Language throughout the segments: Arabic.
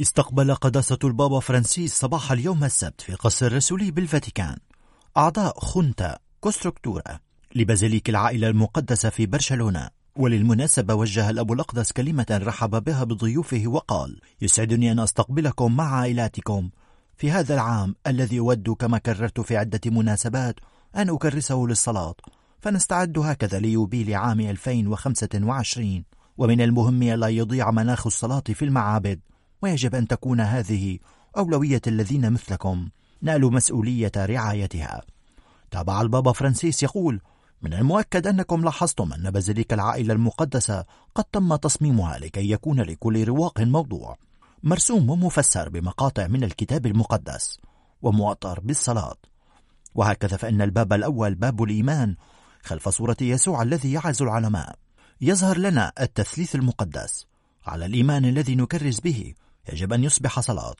استقبل قداسة البابا فرانسيس صباح اليوم السبت في قصر الرسولي بالفاتيكان. أعضاء Junta Constructora لبازيليك العائلة المقدسة في برشلونة. وللمناسبة وجه الأب الأقدس كلمة رحب بها بضيوفه وقال يسعدني أن أستقبلكم مع عائلاتكم في هذا العام الذي أود كما كررت في عدة مناسبات أن أكرسه للصلاة. فنستعد هكذا ليوبيل عام 2025 ومن المهم ألا يضيع مناخ الصلاة في المعابد. ويجب أن تكون هذه أولوية الذين مثلكم. نالوا مسؤولية رعايتها. تابع البابا فرانسيس يقول من المؤكد أنكم لاحظتم أن بازيليك العائلة المقدسة قد تم تصميمها لكي يكون لكل رواق موضوع. مرسوم ومفسر بمقاطع من الكتاب المقدس ومؤطر بالصلاة. وهكذا فإن الباب الأول باب الإيمان خلف صورة يسوع الذي يعز العلماء. يظهر لنا التثليث المقدس على الإيمان الذي نكرس به يجب أن يصبح صلاة.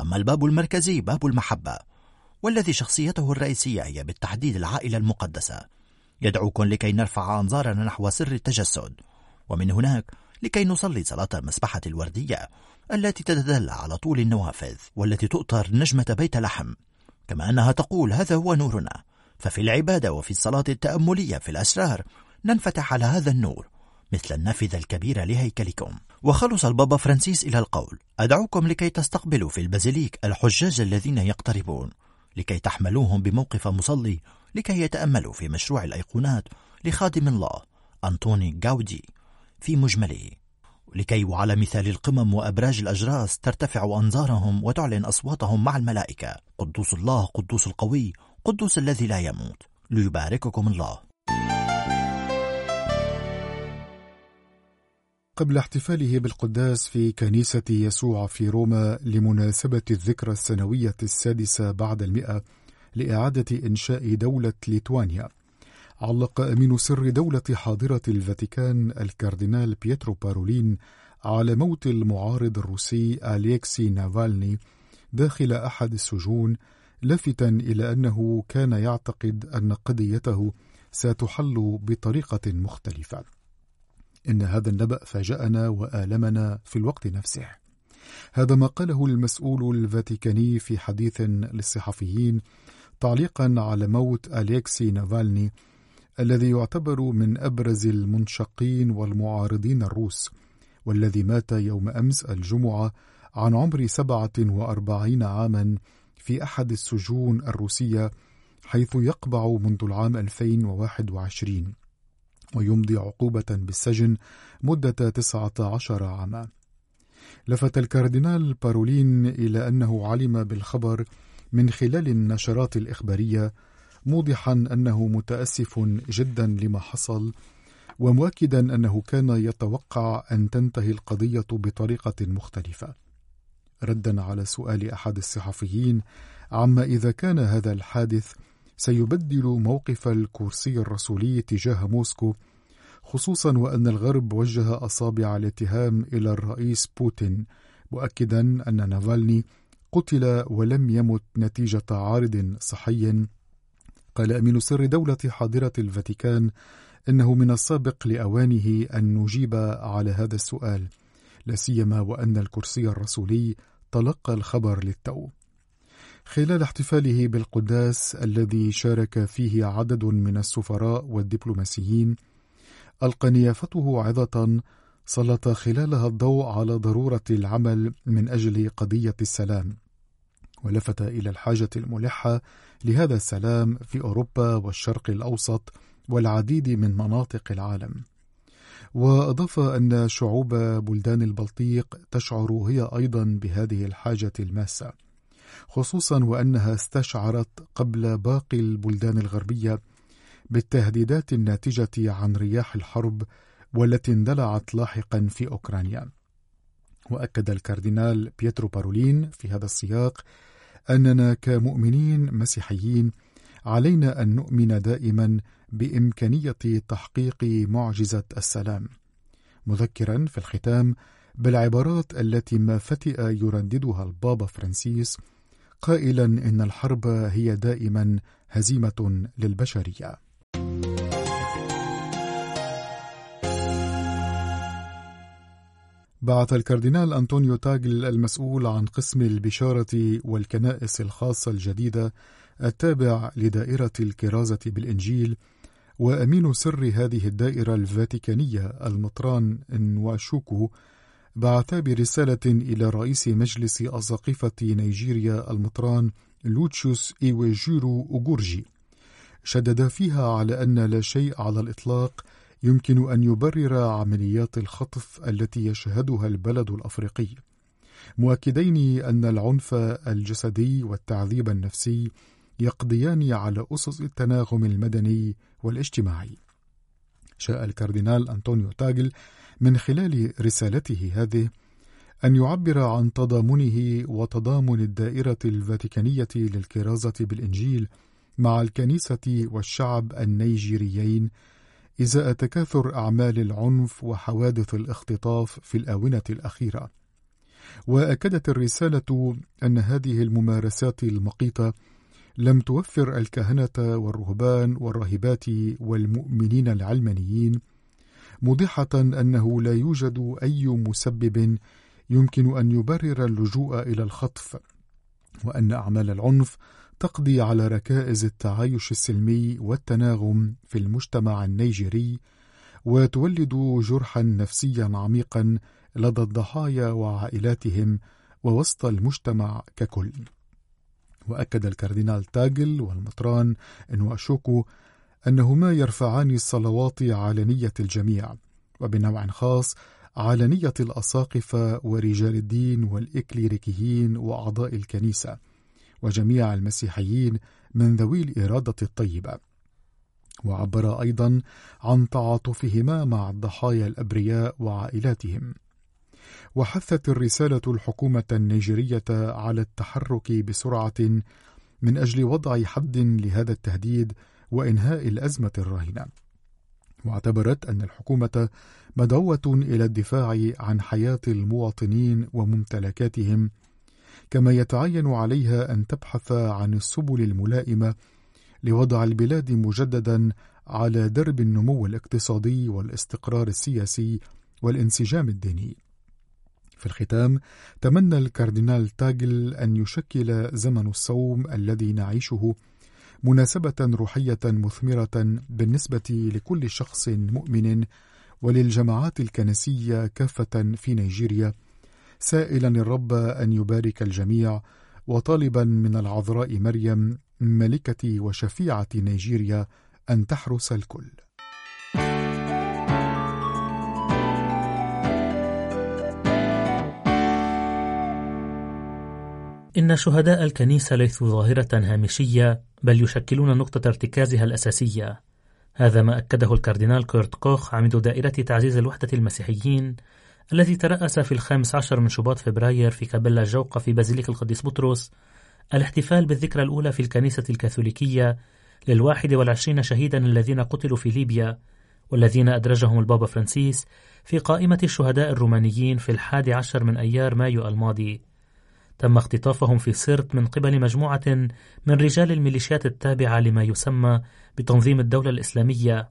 أما الباب المركزي باب المحبة والذي شخصيته الرئيسية هي بالتحديد العائلة المقدسة. يدعوكم لكي نرفع أنظارنا نحو سر التجسد ومن هناك لكي نصلي صلاة المسبحة الوردية التي تتدلى على طول النوافذ والتي تؤطر نجمة بيت لحم. كما أنها تقول هذا هو نورنا. ففي العبادة وفي الصلاة التأملية في الأسرار ننفتح على هذا النور. مثل النافذة الكبيرة لهيكلكم. وخلص البابا فرانسيس إلى القول. أدعوكم لكي تستقبلوا في البازيليك الحجاج الذين يقتربون. لكي تحملوهم بموقف مصلي. لكي يتأملوا في مشروع الأيقونات لخادم الله أنطوني جاودي في مجمله. لكي وعلى مثال القمم وأبراج الأجراس ترتفع أنظارهم وتعلن أصواتهم مع الملائكة. قدوس الله قدوس القوي قدوس الذي لا يموت. ليبارككم الله. قبل احتفاله بالقداس في كنيسة يسوع في روما لمناسبة الذكرى السنوية السادسة بعد المئة لإعادة إنشاء دولة ليتوانيا. علق أمين سر دولة حاضرة الفاتيكان الكاردينال بيترو بارولين على موت المعارض الروسي أليكسي نافالني داخل أحد السجون لافتا إلى أنه كان يعتقد أن قضيته ستحل بطريقة مختلفة. إن هذا النبأ فاجأنا وآلمنا في الوقت نفسه. هذا ما قاله المسؤول الفاتيكاني في حديث للصحفيين تعليقا على موت أليكسي نافالني الذي يعتبر من أبرز المنشقين والمعارضين الروس والذي مات يوم أمس الجمعة عن عمر 47 عاما في أحد السجون الروسية حيث يقبع منذ العام 2021 ويمضي عقوبة بالسجن مدة 19 عاما. لفت الكاردينال بارولين إلى أنه علم بالخبر من خلال النشرات الإخبارية موضحا أنه متأسف جدا لما حصل ومؤكدا أنه كان يتوقع أن تنتهي القضية بطريقة مختلفة. ردا على سؤال أحد الصحفيين عما إذا كان هذا الحادث سيبدل موقف الكرسي الرسولي تجاه موسكو خصوصا وأن الغرب وجه أصابع الاتهام إلى الرئيس بوتين مؤكدا أن نافالني قتل ولم يمت نتيجة عارض صحي. قال أمين سر دولة حاضرة الفاتيكان إنه من السابق لأوانه أن نجيب على هذا السؤال لا سيما وأن الكرسي الرسولي تلقى الخبر للتو. خلال احتفاله بالقداس الذي شارك فيه عدد من السفراء والدبلوماسيين ألقى نيافته عظة سلط خلالها الضوء على ضرورة العمل من أجل قضية السلام. ولفت إلى الحاجة الملحة لهذا السلام في أوروبا والشرق الأوسط والعديد من مناطق العالم. وأضاف أن شعوب بلدان البلطيق تشعر هي أيضا بهذه الحاجة الماسة. خصوصا وأنها استشعرت قبل باقي البلدان الغربية بالتهديدات الناتجة عن رياح الحرب والتي اندلعت لاحقا في أوكرانيا. وأكد الكاردينال بيترو بارولين في هذا السياق أننا كمؤمنين مسيحيين علينا أن نؤمن دائما بإمكانية تحقيق معجزة السلام. مذكرا في الختام بالعبارات التي ما فتئ يرددها البابا فرانسيس قائلا إن الحرب هي دائما هزيمة للبشرية. بعث الكاردينال أنطونيو تاغل المسؤول عن قسم البشارة والكنائس الخاصة الجديدة التابع لدائرة الكرازة بالإنجيل وأمين سر هذه الدائرة الفاتيكانية المطران نواشوكو بعث برسالة إلى رئيس مجلس أساقفة نيجيريا المطران لوتشوس إيويجيرو أوغورجي. شدد فيها على أن لا شيء على الإطلاق يمكن أن يبرر عمليات الخطف التي يشهدها البلد الأفريقي. مؤكدين أن العنف الجسدي والتعذيب النفسي يقضيان على أسس التناغم المدني والاجتماعي. شاء الكاردينال أنطونيو تاغل من خلال رسالته هذه أن يعبر عن تضامنه وتضامن الدائرة الفاتيكانية للكرازة بالإنجيل مع الكنيسة والشعب النيجيريين إزاء تكاثر أعمال العنف وحوادث الاختطاف في الآونة الأخيرة. وأكدت الرسالة أن هذه الممارسات المقيتة لم توفر الكهنة والرهبان والراهبات والمؤمنين العلمانيين موضحة أنه لا يوجد أي مسبب يمكن أن يبرر اللجوء إلى الخطف، وأن أعمال العنف تقضي على ركائز التعايش السلمي والتناغم في المجتمع النيجيري وتولد جرحا نفسيا عميقا لدى الضحايا وعائلاتهم ووسط المجتمع ككل. وأكد الكاردينال تاجل والمطران أشوكو أنهما يرفعان الصلوات على نية الجميع وبنوع خاص على نية الأساقفة ورجال الدين والإكليريكيين وأعضاء الكنيسة وجميع المسيحيين من ذوي الإرادة الطيبة. وعبر أيضا عن تعاطفهما مع الضحايا الأبرياء وعائلاتهم. وحثت الرسالة الحكومة النيجيرية على التحرك بسرعة من أجل وضع حد لهذا التهديد وإنهاء الأزمة الراهنة واعتبرت أن الحكومة مدعوة إلى الدفاع عن حياة المواطنين وممتلكاتهم كما يتعين عليها أن تبحث عن السبل الملائمة لوضع البلاد مجددا على درب النمو الاقتصادي والاستقرار السياسي والانسجام الديني. في الختام تمنى الكاردينال تاجل أن يشكل زمن الصوم الذي نعيشه مناسبة روحية مثمرة بالنسبة لكل شخص مؤمن وللجماعات الكنسية كافة في نيجيريا سائلا الرب أن يبارك الجميع وطالبا من العذراء مريم ملكة وشفيعة نيجيريا أن تحرس الكل. إن شهداء الكنيسة ليسوا ظاهرة هامشية بل يشكلون نقطة ارتكازها الأساسية. هذا ما أكده الكاردينال كورت كوخ عميد دائرة تعزيز وحدة المسيحيين الذي ترأس في الخامس عشر من شباط فبراير في كابيلا الجوقة في بازيليك القديس بطرس الاحتفال بالذكرى الأولى في الكنيسة الكاثوليكية للواحد والعشرين شهيدا الذين قتلوا في ليبيا والذين أدرجهم البابا فرانسيس في قائمة الشهداء الرومانيين في الحادي عشر من أيار مايو الماضي تم اختطافهم في سرت من قبل مجموعة من رجال الميليشيات التابعة لما يسمى بتنظيم الدولة الإسلامية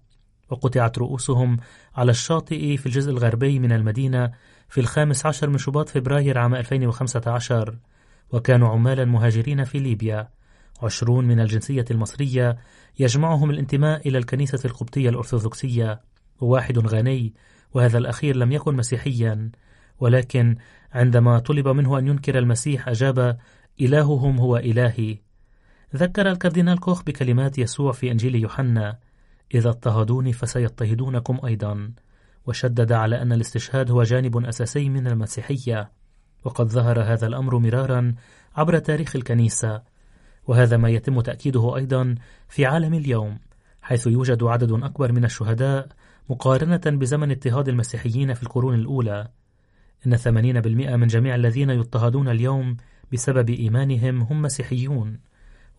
وقطعت رؤوسهم على الشاطئ في الجزء الغربي من المدينة في الخامس عشر من شباط فبراير عام 2015 وكانوا عمالا مهاجرين في ليبيا. عشرون من الجنسية المصرية يجمعهم الانتماء إلى الكنيسة القبطية الأرثوذكسية. وواحد غني وهذا الأخير لم يكن مسيحيا ولكن عندما طلب منه أن ينكر المسيح أجاب إلههم هو إلهي. ذكر الكاردينال كوخ بكلمات يسوع في إنجيل يوحنا إذا اضطهدوني فسيضطهدونكم أيضا. وشدد على أن الاستشهاد هو جانب أساسي من المسيحية وقد ظهر هذا الأمر مرارا عبر تاريخ الكنيسة وهذا ما يتم تأكيده أيضا في عالم اليوم حيث يوجد عدد أكبر من الشهداء مقارنة بزمن اضطهاد المسيحيين في القرون الأولى. إن 80% من جميع الذين يضطهدون اليوم بسبب إيمانهم هم مسيحيون.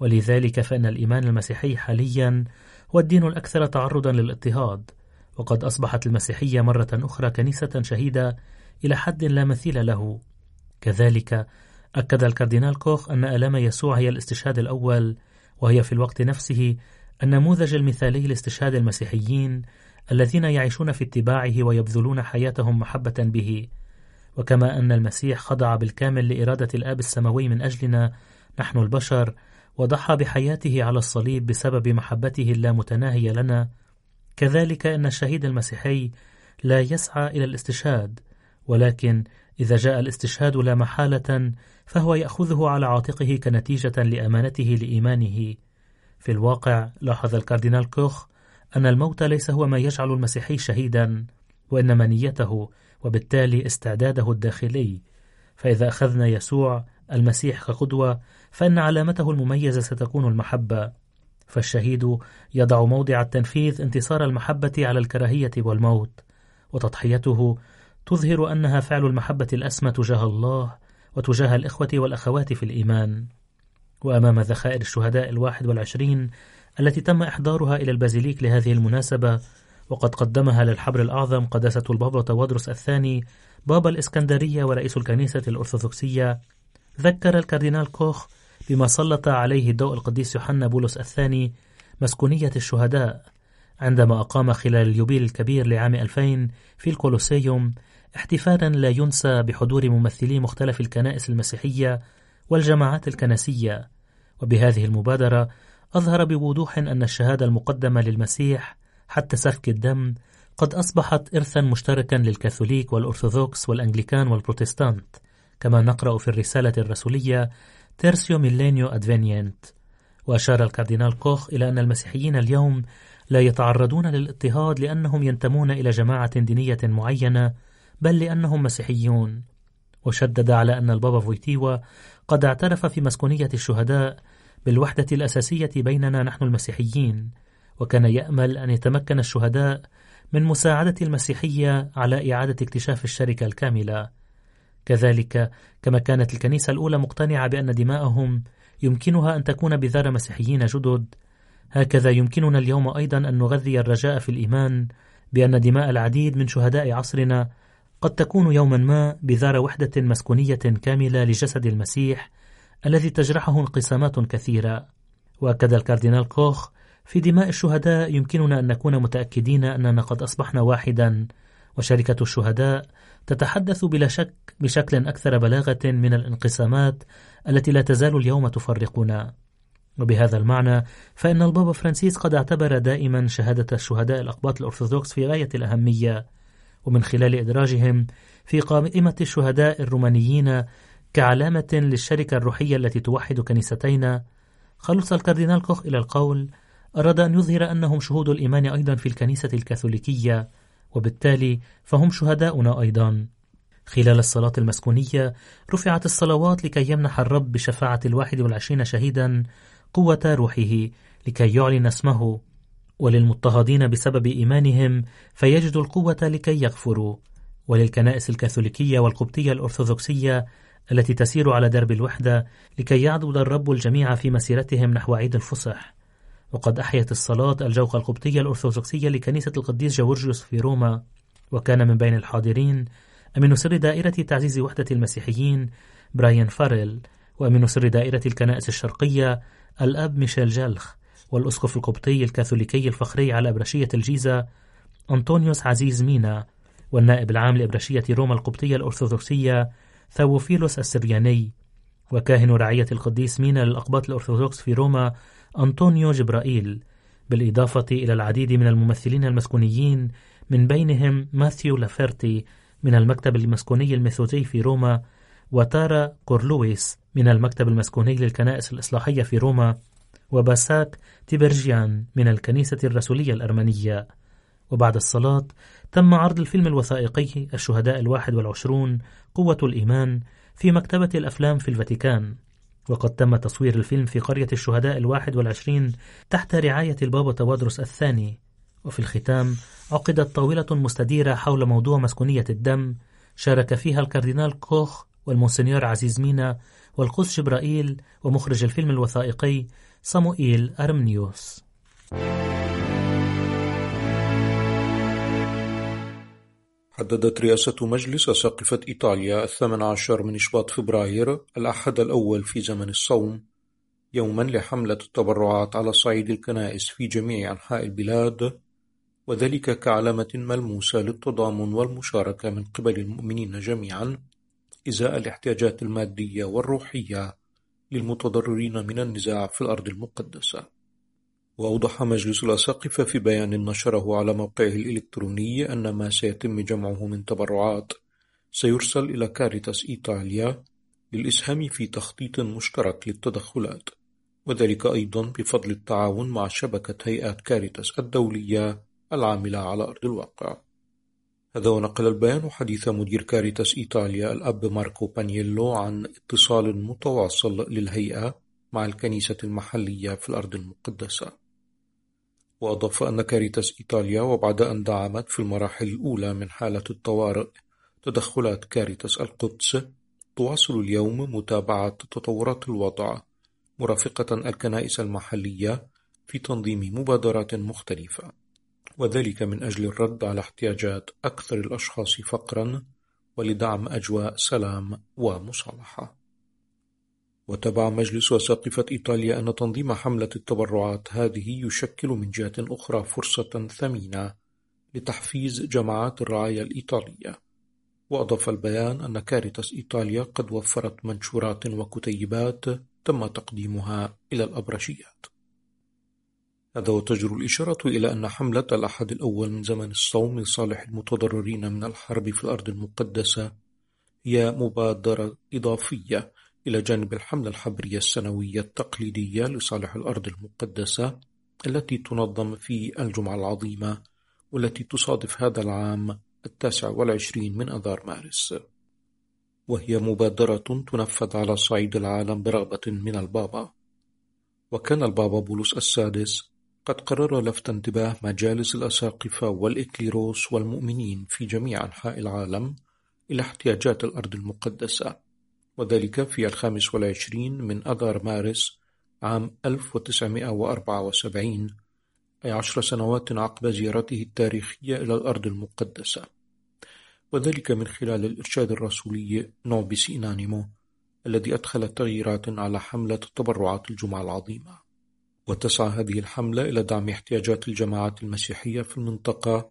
ولذلك فإن الإيمان المسيحي حاليا هو الدين الأكثر تعرضا للاضطهاد وقد أصبحت المسيحية مرة أخرى كنيسة شهيدة إلى حد لا مثيل له. كذلك أكد الكاردينال كوخ أن آلام يسوع هي الاستشهاد الأول وهي في الوقت نفسه النموذج المثالي لاستشهاد المسيحيين الذين يعيشون في اتباعه ويبذلون حياتهم محبة به. وكما أن المسيح خضع بالكامل لإرادة الآب السماوي من أجلنا نحن البشر وضحى بحياته على الصليب بسبب محبته اللامتناهية لنا. كذلك أن الشهيد المسيحي لا يسعى إلى الاستشهاد ولكن إذا جاء الاستشهاد لا محالة فهو يأخذه على عاتقه كنتيجة لأمانته لإيمانه. في الواقع لاحظ الكاردينال كوخ أن الموت ليس هو ما يجعل المسيحي شهيدا وإنما نيته وبالتالي استعداده الداخلي. فإذا أخذنا يسوع المسيح كقدوة فإن علامته المميزة ستكون المحبة. فالشهيد يضع موضع التنفيذ انتصار المحبة على الكراهية والموت وتضحيته تظهر أنها فعل المحبة الأسمى تجاه الله وتجاه الإخوة والأخوات في الإيمان. وأمام ذخائر الشهداء الواحد والعشرين التي تم إحضارها إلى البازيليك لهذه المناسبة وقد قدمها للحبر الأعظم قداسة البابا تواضروس الثاني بابا الإسكندرية ورئيس الكنيسة الأرثوذكسية. ذكر الكاردينال كوخ بما سلط عليه ضوء القديس يوحنا بولس الثاني مسكونية الشهداء عندما أقام خلال اليوبيل الكبير لعام 2000 في الكولوسيوم احتفالا لا ينسى بحضور ممثلي مختلف الكنائس المسيحية والجماعات الكنسية. وبهذه المبادرة أظهر بوضوح أن الشهادة المقدمة للمسيح حتى سفك الدم قد أصبحت إرثا مشتركا للكاثوليك والأرثوذكس والأنجليكان والبروتستانت كما نقرأ في الرسالة الرسولية Tertio millennio adveniente وأشار الكاردينال كوخ إلى أن المسيحيين اليوم لا يتعرضون للاضطهاد لأنهم ينتمون إلى جماعة دينية معينة بل لأنهم مسيحيون. وشدد على أن البابا فويتيوا قد اعترف في مسكونية الشهداء بالوحدة الأساسية بيننا نحن المسيحيين. وكان يأمل أن يتمكن الشهداء من مساعدة المسيحية على إعادة اكتشاف الشركة الكاملة. كذلك كما كانت الكنيسة الأولى مقتنعة بأن دماءهم يمكنها أن تكون بذار مسيحيين جدد هكذا يمكننا اليوم أيضا أن نغذي الرجاء في الإيمان بأن دماء العديد من شهداء عصرنا قد تكون يوما ما بذار وحدة مسكونية كاملة لجسد المسيح الذي تجرحه انقسامات كثيرة. وأكد الكاردينال كوخ في دماء الشهداء يمكننا أن نكون متأكدين أننا قد أصبحنا واحدا وشركة الشهداء تتحدث بلا شك بشكل أكثر بلاغة من الانقسامات التي لا تزال اليوم تفرقنا. وبهذا المعنى فإن البابا فرانسيس قد اعتبر دائما شهادة الشهداء الأقباط الأرثوذكس في غاية الأهمية. ومن خلال إدراجهم في قائمة الشهداء الرومانيين كعلامة للشركة الروحية التي توحد كنيستين خلص الكاردينال كوخ إلى القول أراد أن يظهر أنهم شهود الإيمان أيضا في الكنيسة الكاثوليكية وبالتالي فهم شهداؤنا أيضا. خلال الصلاة المسكونية رفعت الصلوات لكي يمنح الرب بشفاعة الواحد والعشرين شهيدا قوة روحه لكي يعلن اسمه وللمضطهدين بسبب إيمانهم فيجدوا القوة لكي يغفروا. وللكنائس الكاثوليكية والقبطية الأرثوذكسية التي تسير على درب الوحدة لكي يعضد الرب الجميع في مسيرتهم نحو عيد الفصح. وقد أحيت الصلاة الجوقة القبطية الأرثوذكسية لكنيسة القديس جورجيوس في روما وكان من بين الحاضرين أمين سر دائرة تعزيز وحدة المسيحيين براين فاريل وأمين سر دائرة الكنائس الشرقية الأب ميشيل جلخ والأسقف القبطي الكاثوليكي الفخري على أبرشية الجيزة أنطونيوس عزيز مينا والنائب العام لأبرشية روما القبطية الأرثوذكسية ثاوفيلوس السرياني وكاهن رعية القديس مينا للأقباط الأرثوذكس في روما أنطونيو جبرائيل بالإضافة إلى العديد من الممثلين المسكونيين من بينهم ماثيو لافيرتي من المكتب المسكوني الميثودي في روما وتارا كورلويس من المكتب المسكوني للكنائس الإصلاحية في روما وباساك تيبرجيان من الكنيسة الرسولية الأرمنية. وبعد الصلاة تم عرض الفيلم الوثائقي الشهداء الواحد والعشرون قوة الإيمان في مكتبة الأفلام في الفاتيكان. وقد تم تصوير الفيلم في قرية الشهداء الواحد والعشرين تحت رعاية البابا تواضروس الثاني. وفي الختام عقدت طاولة مستديرة حول موضوع مسكونية الدم شارك فيها الكاردينال كوخ والمونسنيور عزيز مينا والقس جبرائيل ومخرج الفيلم الوثائقي صموئيل أرمنيوس. حددت رئاسة مجلس أساقفة إيطاليا الثامن عشر من شباط فبراير الأحد الأول في زمن الصوم يوما لحملة التبرعات على صعيد الكنائس في جميع أنحاء البلاد وذلك كعلامة ملموسة للتضامن والمشاركة من قبل المؤمنين جميعا إزاء الاحتياجات المادية والروحية للمتضررين من النزاع في الأرض المقدسة. وأوضح مجلس الأساقفة في بيان نشره على موقعه الإلكتروني أن ما سيتم جمعه من تبرعات سيرسل إلى كاريتاس إيطاليا للإسهام في تخطيط مشترك للتدخلات وذلك أيضا بفضل التعاون مع شبكة هيئات كاريتاس الدولية العاملة على أرض الواقع. هذا ونقل البيان حديث مدير كاريتاس إيطاليا الأب ماركو بانييلو عن اتصال متواصل للهيئة مع الكنيسة المحلية في الأرض المقدسة. وأضاف أن كاريتاس إيطاليا وبعد أن دعمت في المراحل الأولى من حالة الطوارئ تدخلات كاريتاس القدس تواصل اليوم متابعة تطورات الوضع مرافقة الكنائس المحلية في تنظيم مبادرات مختلفة. وذلك من أجل الرد على احتياجات أكثر الأشخاص فقرا ولدعم أجواء سلام ومصالحة. وتبع مجلس أساقفة إيطاليا أن تنظيم حملة التبرعات هذه يشكل من جهة أخرى فرصة ثمينة لتحفيز جماعات الرعاية الإيطالية. وأضاف البيان أن كاريتاس إيطاليا قد وفرت منشورات وكتيبات تم تقديمها إلى الأبرشيات. هذا وتجر الإشارة إلى أن حملة الأحد الأول من زمن الصوم لصالح المتضررين من الحرب في الأرض المقدسة هي مبادرة إضافية إلى جانب الحملة الحبرية السنوية التقليدية لصالح الأرض المقدسة التي تنظم في الجمعة العظيمة والتي تصادف هذا العام التاسع والعشرين من أذار مارس. وهي مبادرة تنفذ على صعيد العالم برغبة من البابا. وكان البابا بولس السادس قد قرر لفت انتباه مجالس الأساقفة والإكليروس والمؤمنين في جميع أنحاء العالم إلى احتياجات الأرض المقدسة. وذلك في الخامس والعشرين من أذار مارس عام 1974 أي عشر سنوات عقب زيارته التاريخية إلى الأرض المقدسة. وذلك من خلال الإرشاد الرسولي نوبيس إنانيمو الذي أدخل تغييرات على حملة تبرعات الجمعة العظيمة. وتسعى هذه الحملة إلى دعم احتياجات الجماعات المسيحية في المنطقة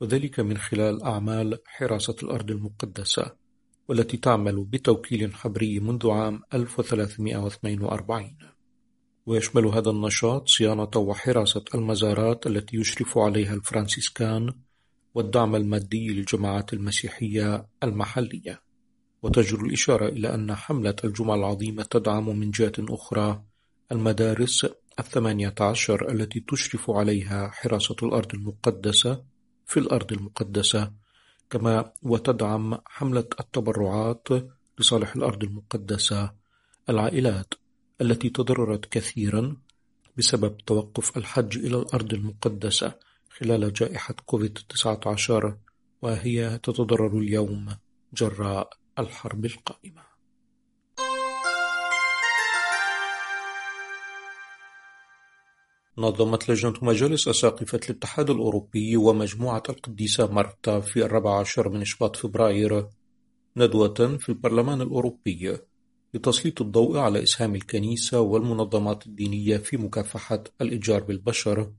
وذلك من خلال أعمال حراسة الأرض المقدسة. والتي تعمل بتوكيل حبري منذ عام 1342 ويشمل هذا النشاط صيانة وحراسة المزارات التي يشرف عليها الفرانسيسكان والدعم المادي للجماعات المسيحية المحلية. وتجر الإشارة إلى أن حملة الجمعة العظيمة تدعم من جهة أخرى المدارس الثمانية عشر التي تشرف عليها حراسة الأرض المقدسة في الأرض المقدسة كما وتدعم حملة التبرعات لصالح الأرض المقدسة العائلات التي تضررت كثيرا بسبب توقف الحج إلى الأرض المقدسة خلال جائحة كوفيد-19 وهي تتضرر اليوم جراء الحرب القائمة. نظمت لجنة مجالس أساقفة الاتحاد الأوروبي ومجموعة القديسة مارتا في الرابع عشر من شباط فبراير ندوة في البرلمان الأوروبي لتسليط الضوء على إسهام الكنيسة والمنظمات الدينية في مكافحة الإتجار بالبشر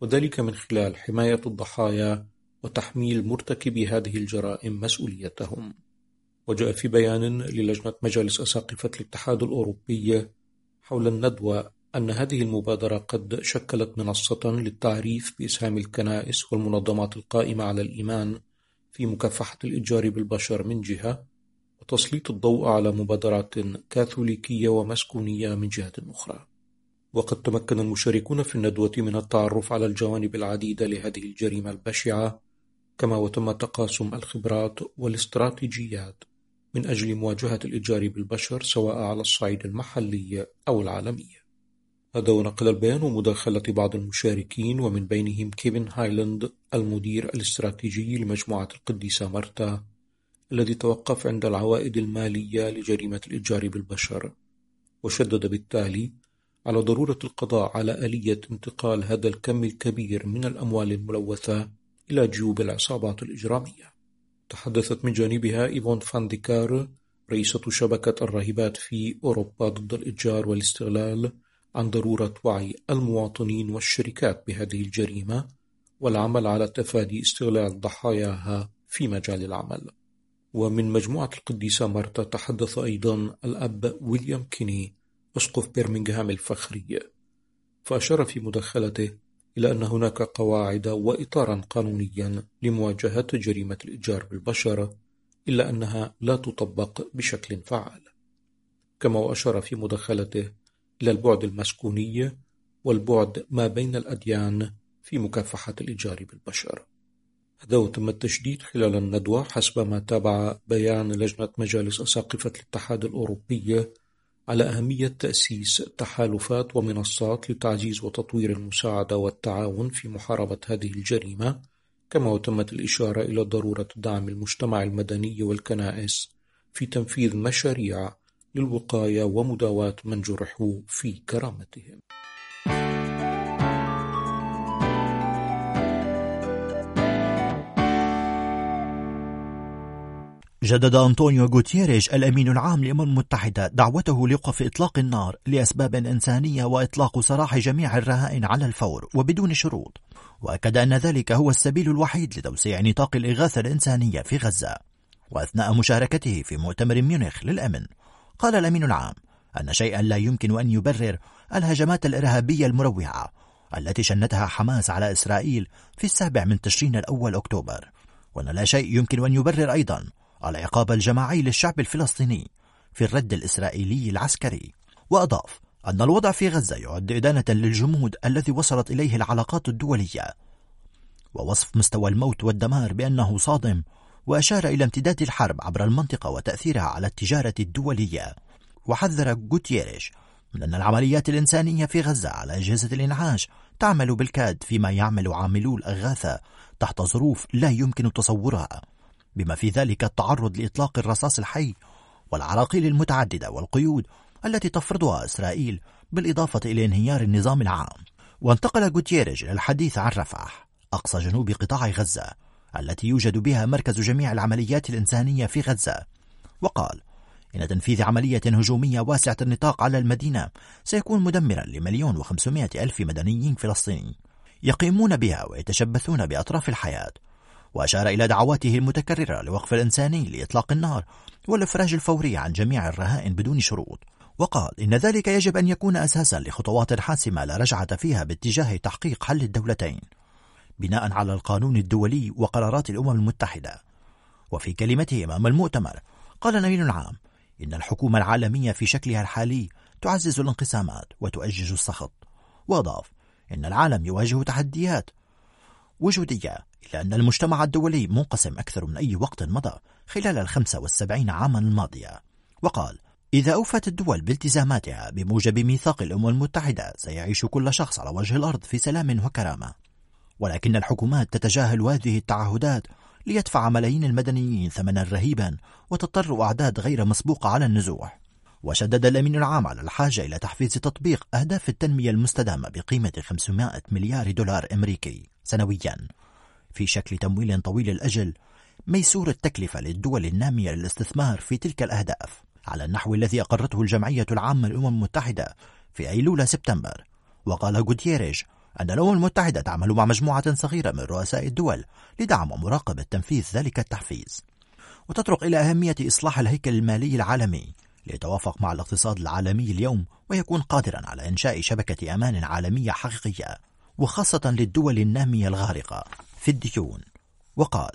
وذلك من خلال حماية الضحايا وتحميل مرتكبي هذه الجرائم مسؤوليتهم. وجاء في بيان للجنة مجالس أساقفة الاتحاد الأوروبي حول الندوة أن هذه المبادرة قد شكلت منصة للتعريف بإسهام الكنائس والمنظمات القائمة على الإيمان في مكافحة الإتجار بالبشر من جهة، تسليط الضوء على مبادرات كاثوليكية ومسكونية من جهة أخرى. وقد تمكن المشاركون في الندوة من التعرف على الجوانب العديدة لهذه الجريمة البشعة كما وتم تقاسم الخبرات والاستراتيجيات من أجل مواجهة الإتجار بالبشر سواء على الصعيد المحلي أو العالمي. هذا ونقل البيان مداخلة بعض المشاركين ومن بينهم كيفن هايلاند المدير الاستراتيجي لمجموعة القديسة مرتا الذي توقف عند العوائد المالية لجريمة الإتجار بالبشر. وشدد بالتالي على ضرورة القضاء على آلية انتقال هذا الكم الكبير من الأموال الملوثة إلى جيوب العصابات الإجرامية. تحدثت من جانبها إيفون فانديكار رئيسة شبكة الراهبات في أوروبا ضد الإتجار والاستغلال عن ضرورة وعي المواطنين والشركات بهذه الجريمة والعمل على تفادي استغلال ضحاياها في مجال العمل. ومن مجموعة القديسة مرتا تحدث أيضا الأب ويليام كيني أسقف بيرمنغهام الفخري. فأشار في مدخلته إلى أن هناك قواعد وإطارا قانونيا لمواجهة جريمة الإتجار بالبشر إلا أنها لا تطبق بشكل فعال. كما وأشار في مدخلته إلى البعد المسكوني والبعد ما بين الأديان في مكافحة الإتجار بالبشر. هذا وتم التشديد خلال الندوة حسب ما تابع بيان لجنة مجالس أساقفة الاتحاد الأوروبي على أهمية تأسيس تحالفات ومنصات لتعزيز وتطوير المساعدة والتعاون في محاربة هذه الجريمة كما وتمت الإشارة إلى ضرورة دعم المجتمع المدني والكنائس في تنفيذ مشاريع للوقاية ومداواة من جرحوا في كرامتهم. جدد أنطونيو غوتيريش الأمين العام للأمم المتحدة دعوته لوقف إطلاق النار لأسباب إنسانية وإطلاق سراح جميع الرهائن على الفور وبدون شروط وأكد أن ذلك هو السبيل الوحيد لتوسيع نطاق الإغاثة الإنسانية في غزة. وأثناء مشاركته في مؤتمر ميونخ للأمن قال الأمين العام أن شيئا لا يمكن أن يبرر الهجمات الإرهابية المروعة التي شنتها حماس على إسرائيل في السابع من تشرين الأول أكتوبر. وأن لا شيء يمكن أن يبرر أيضا العقاب الجماعي للشعب الفلسطيني في الرد الإسرائيلي العسكري. وأضاف أن الوضع في غزة يعد إدانة للجمود الذي وصلت إليه العلاقات الدولية. ووصف مستوى الموت والدمار بأنه صادم وأشار إلى امتداد الحرب عبر المنطقة وتأثيرها على التجارة الدولية. وحذر غوتيريش من أن العمليات الإنسانية في غزة على أجهزة الإنعاش تعمل بالكاد فيما يعمل عاملو الأغاثة تحت ظروف لا يمكن تصورها بما في ذلك التعرض لإطلاق الرصاص الحي والعراقيل المتعددة والقيود التي تفرضها إسرائيل بالإضافة إلى انهيار النظام العام. وانتقل غوتيريش إلى الحديث عن رفح أقصى جنوب قطاع غزة. التي يوجد بها مركز جميع العمليات الإنسانية في غزة. وقال إن تنفيذ عملية هجومية واسعة النطاق على المدينة سيكون مدمرا لمليون وخمسمائة ألف مدنيين فلسطيني يقيمون بها ويتشبثون بأطراف الحياة وأشار إلى دعواته المتكررة للوقف الإنساني لإطلاق النار والإفراج الفوري عن جميع الرهائن بدون شروط. وقال إن ذلك يجب أن يكون أساسا لخطوات حاسمة لا رجعة فيها باتجاه تحقيق حل الدولتين بناء على القانون الدولي وقرارات الأمم المتحدة. وفي كلمته أمام المؤتمر قال الأمين العام إن الحكومة العالمية في شكلها الحالي تعزز الانقسامات وتؤجج السخط. وأضاف إن العالم يواجه تحديات. وجودية إلا أن المجتمع الدولي منقسم أكثر من أي وقت مضى خلال الخمسة والسبعين عاما الماضية. وقال إذا أوفت الدول بالتزاماتها بموجب ميثاق الأمم المتحدة سيعيش كل شخص على وجه الأرض في سلام وكرامة. ولكن الحكومات تتجاهل هذه التعهدات ليدفع ملايين المدنيين ثمنا رهيبا وتضطر أعداد غير مسبوقة على النزوح. وشدد الأمين العام على الحاجة إلى تحفيز تطبيق أهداف التنمية المستدامة بقيمة 500 مليار دولار أمريكي سنويا. في شكل تمويل طويل الأجل ميسور التكلفة للدول النامية للاستثمار في تلك الأهداف على النحو الذي أقرته الجمعية العامة للأمم المتحدة في أيلول سبتمبر. وقال غوتيريش أن الأمم المتحدة تعمل مع مجموعة صغيرة من رؤساء الدول لدعم ومراقبة تنفيذ ذلك التحفيز. وتطرق إلى أهمية إصلاح الهيكل المالي العالمي ليتوافق مع الاقتصاد العالمي اليوم ويكون قادرا على إنشاء شبكة أمان عالمية حقيقية وخاصة للدول النامية الغارقة. في الديون. وقال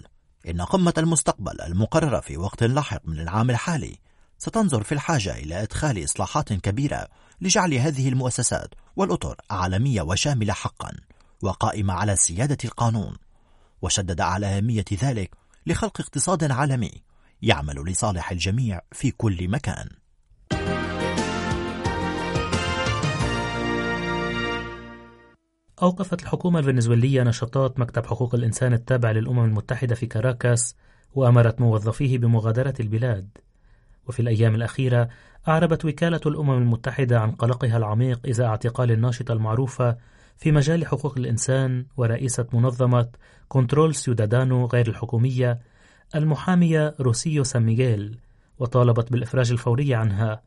إن قمة المستقبل المقررة في وقت لاحق من العام الحالي ستنظر في الحاجة إلى إدخال إصلاحات كبيرة لجعل هذه المؤسسات والأطر عالمية وشاملة حقا وقائمة على سيادة القانون وشدد على أهمية ذلك لخلق اقتصاد عالمي يعمل لصالح الجميع في كل مكان. أوقفت الحكومة الفنزويلية نشاطات مكتب حقوق الإنسان التابع للأمم المتحدة في كاراكاس وأمرت موظفيه بمغادرة البلاد. وفي الأيام الأخيرة أعربت وكالة الأمم المتحدة عن قلقها العميق إزاء اعتقال الناشطة المعروفة في مجال حقوق الإنسان ورئيسة منظمة كنترول سيودادانو غير الحكومية المحامية روسيو سان وطالبت بالإفراج الفوري عنها.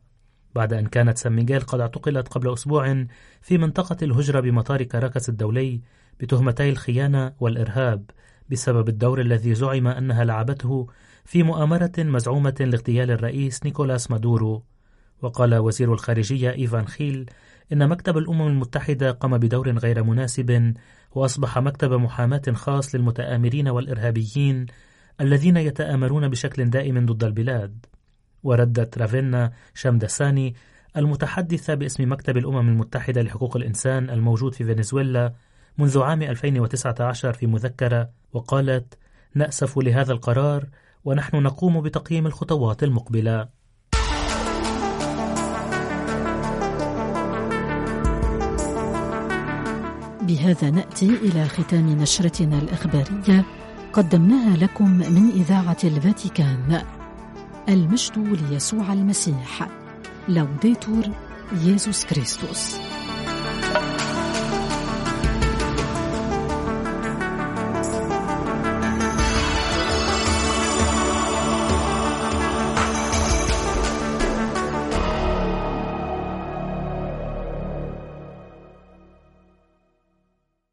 بعد أن كانت سان قد اعتقلت قبل أسبوع في منطقة الهجرة بمطار كاراكاس الدولي بتهمتي الخيانة والإرهاب بسبب الدور الذي زعم أنها لعبته في مؤامرة مزعومة لاغتيال الرئيس نيكولاس مادورو. وقال وزير الخارجية إيفان خيل إن مكتب الأمم المتحدة قام بدور غير مناسب وأصبح مكتب محاماة خاص للمتآمرين والإرهابيين الذين يتآمرون بشكل دائم ضد البلاد. وردت رافينا شامدساني المتحدثة باسم مكتب الأمم المتحدة لحقوق الإنسان الموجود في فنزويلا منذ عام 2019 في مذكرة وقالت نأسف لهذا القرار ونحن نقوم بتقييم الخطوات المقبلة. بهذا نأتي إلى ختام نشرتنا الإخبارية. قدمناها لكم من إذاعة الفاتيكان. المجد ليسوع المسيح. لوديتور ييسوس كريستوس